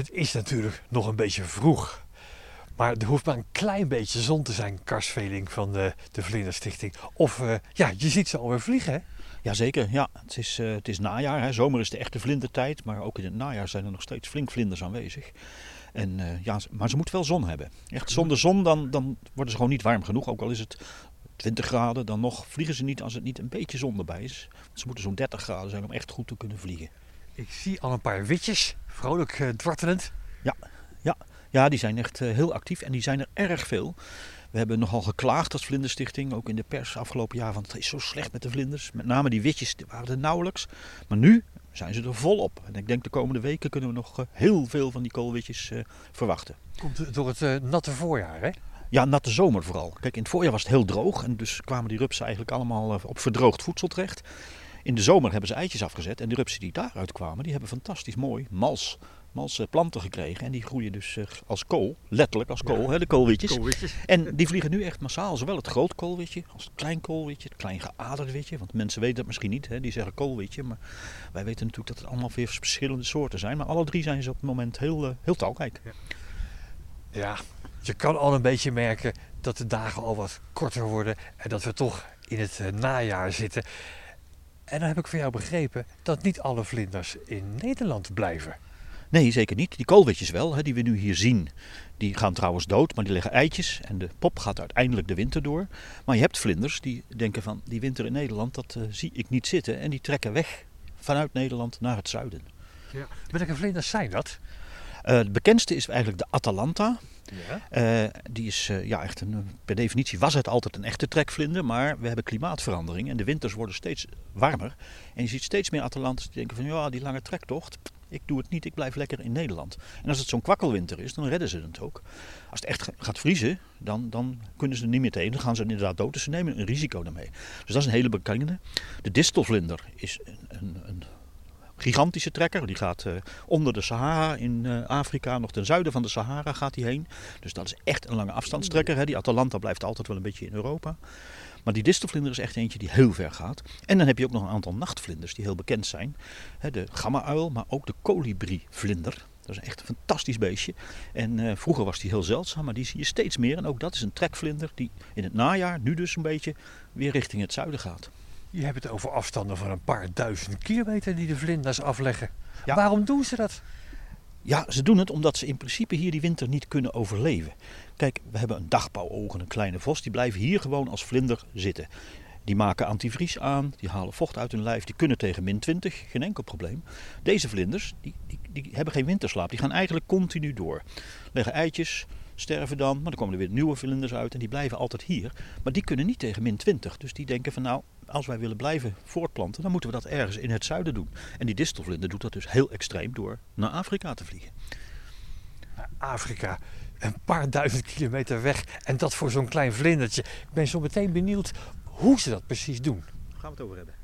Het is natuurlijk nog een beetje vroeg. Maar er hoeft maar een klein beetje zon te zijn, Karsveling van de, de Vlinderstichting. Of uh, ja, je ziet ze alweer vliegen, hè? Jazeker, ja. Het is, uh, het is najaar. Hè. Zomer is de echte vlindertijd. Maar ook in het najaar zijn er nog steeds flink vlinders aanwezig. En, uh, ja, maar ze moeten wel zon hebben. Echt zonder zon dan, dan worden ze gewoon niet warm genoeg. Ook al is het 20 graden, dan nog vliegen ze niet als het niet een beetje zon erbij is. Ze moeten zo'n 30 graden zijn om echt goed te kunnen vliegen. Ik zie al een paar witjes, vrolijk uh, dwartelend. Ja, ja. ja, die zijn echt uh, heel actief en die zijn er erg veel. We hebben nogal geklaagd als Vlinderstichting, ook in de pers afgelopen jaar, van het is zo slecht met de vlinders. Met name die witjes die waren er nauwelijks. Maar nu zijn ze er volop. En ik denk de komende weken kunnen we nog uh, heel veel van die koolwitjes verwachten. Komt door het natte voorjaar, hè? Ja, natte zomer vooral. Kijk, in het voorjaar was het heel droog en dus kwamen die rupsen eigenlijk allemaal op verdroogd voedsel terecht. In de zomer hebben ze eitjes afgezet en de rupsen die daaruit kwamen, die hebben fantastisch mooi mals, mals planten gekregen. En die groeien dus als kool, letterlijk als kool, ja, hè, de koolwitjes. koolwitjes. En die vliegen nu echt massaal, zowel het groot koolwitje als het klein koolwitje, het klein geaderd witje. Want mensen weten dat misschien niet, hè, die zeggen koolwitje. Maar wij weten natuurlijk dat het allemaal weer verschillende soorten zijn. Maar alle drie zijn ze op het moment heel, heel talrijk. Ja. ja, je kan al een beetje merken dat de dagen al wat korter worden en dat we toch in het najaar zitten. En dan heb ik van jou begrepen dat niet alle vlinders in Nederland blijven. Nee, zeker niet. Die koolwitjes wel, hè, die we nu hier zien. Die gaan trouwens dood, maar die leggen eitjes. En de pop gaat uiteindelijk de winter door. Maar je hebt vlinders die denken van die winter in Nederland, dat uh, zie ik niet zitten. En die trekken weg vanuit Nederland naar het zuiden. Ja. Welke vlinders zijn dat? Uh, het bekendste is eigenlijk de Atalanta. Ja. Uh, die is uh, ja, echt een, per definitie was het altijd een echte trekvlinder, maar we hebben klimaatverandering en de winters worden steeds warmer. En je ziet steeds meer Atalantes die denken van ja, die lange trektocht, ik doe het niet, ik blijf lekker in Nederland. En als het zo'n kwakkelwinter is, dan redden ze het ook. Als het echt gaat vriezen, dan, dan kunnen ze er niet meer tegen. Dan gaan ze inderdaad dood, dus ze nemen een risico daarmee. Dus dat is een hele bekende. De distelvlinder is een gigantische trekker. Die gaat uh, onder de Sahara in uh, Afrika, nog ten zuiden van de Sahara gaat hij heen. Dus dat is echt een lange afstandstrekker. Hè. Die Atalanta blijft altijd wel een beetje in Europa. Maar die distelvlinder is echt eentje die heel ver gaat. En dan heb je ook nog een aantal nachtvlinders die heel bekend zijn. Hè, de gamma-uil, maar ook de kolibrievlinder. Dat is echt een fantastisch beestje. En uh, vroeger was die heel zeldzaam, maar die zie je steeds meer. En ook dat is een trekvlinder die in het najaar, nu dus een beetje, weer richting het zuiden gaat. Je hebt het over afstanden van een paar duizend kilometer die de vlinders afleggen. Ja. Waarom doen ze dat? Ja, ze doen het omdat ze in principe hier die winter niet kunnen overleven. Kijk, we hebben een dagbouwogen, een kleine vos, die blijven hier gewoon als vlinder zitten. Die maken antivries aan, die halen vocht uit hun lijf, die kunnen tegen min 20, geen enkel probleem. Deze vlinders, die, die, die hebben geen winterslaap, die gaan eigenlijk continu door. Leggen eitjes, sterven dan, maar dan komen er weer nieuwe vlinders uit en die blijven altijd hier. Maar die kunnen niet tegen min 20, dus die denken van nou, als wij willen blijven voortplanten, dan moeten we dat ergens in het zuiden doen. En die distelvlinder doet dat dus heel extreem door naar Afrika te vliegen. Afrika, een paar duizend kilometer weg en dat voor zo'n klein vlindertje. Ik ben zo meteen benieuwd hoe ze dat precies doen. Daar gaan we het over hebben.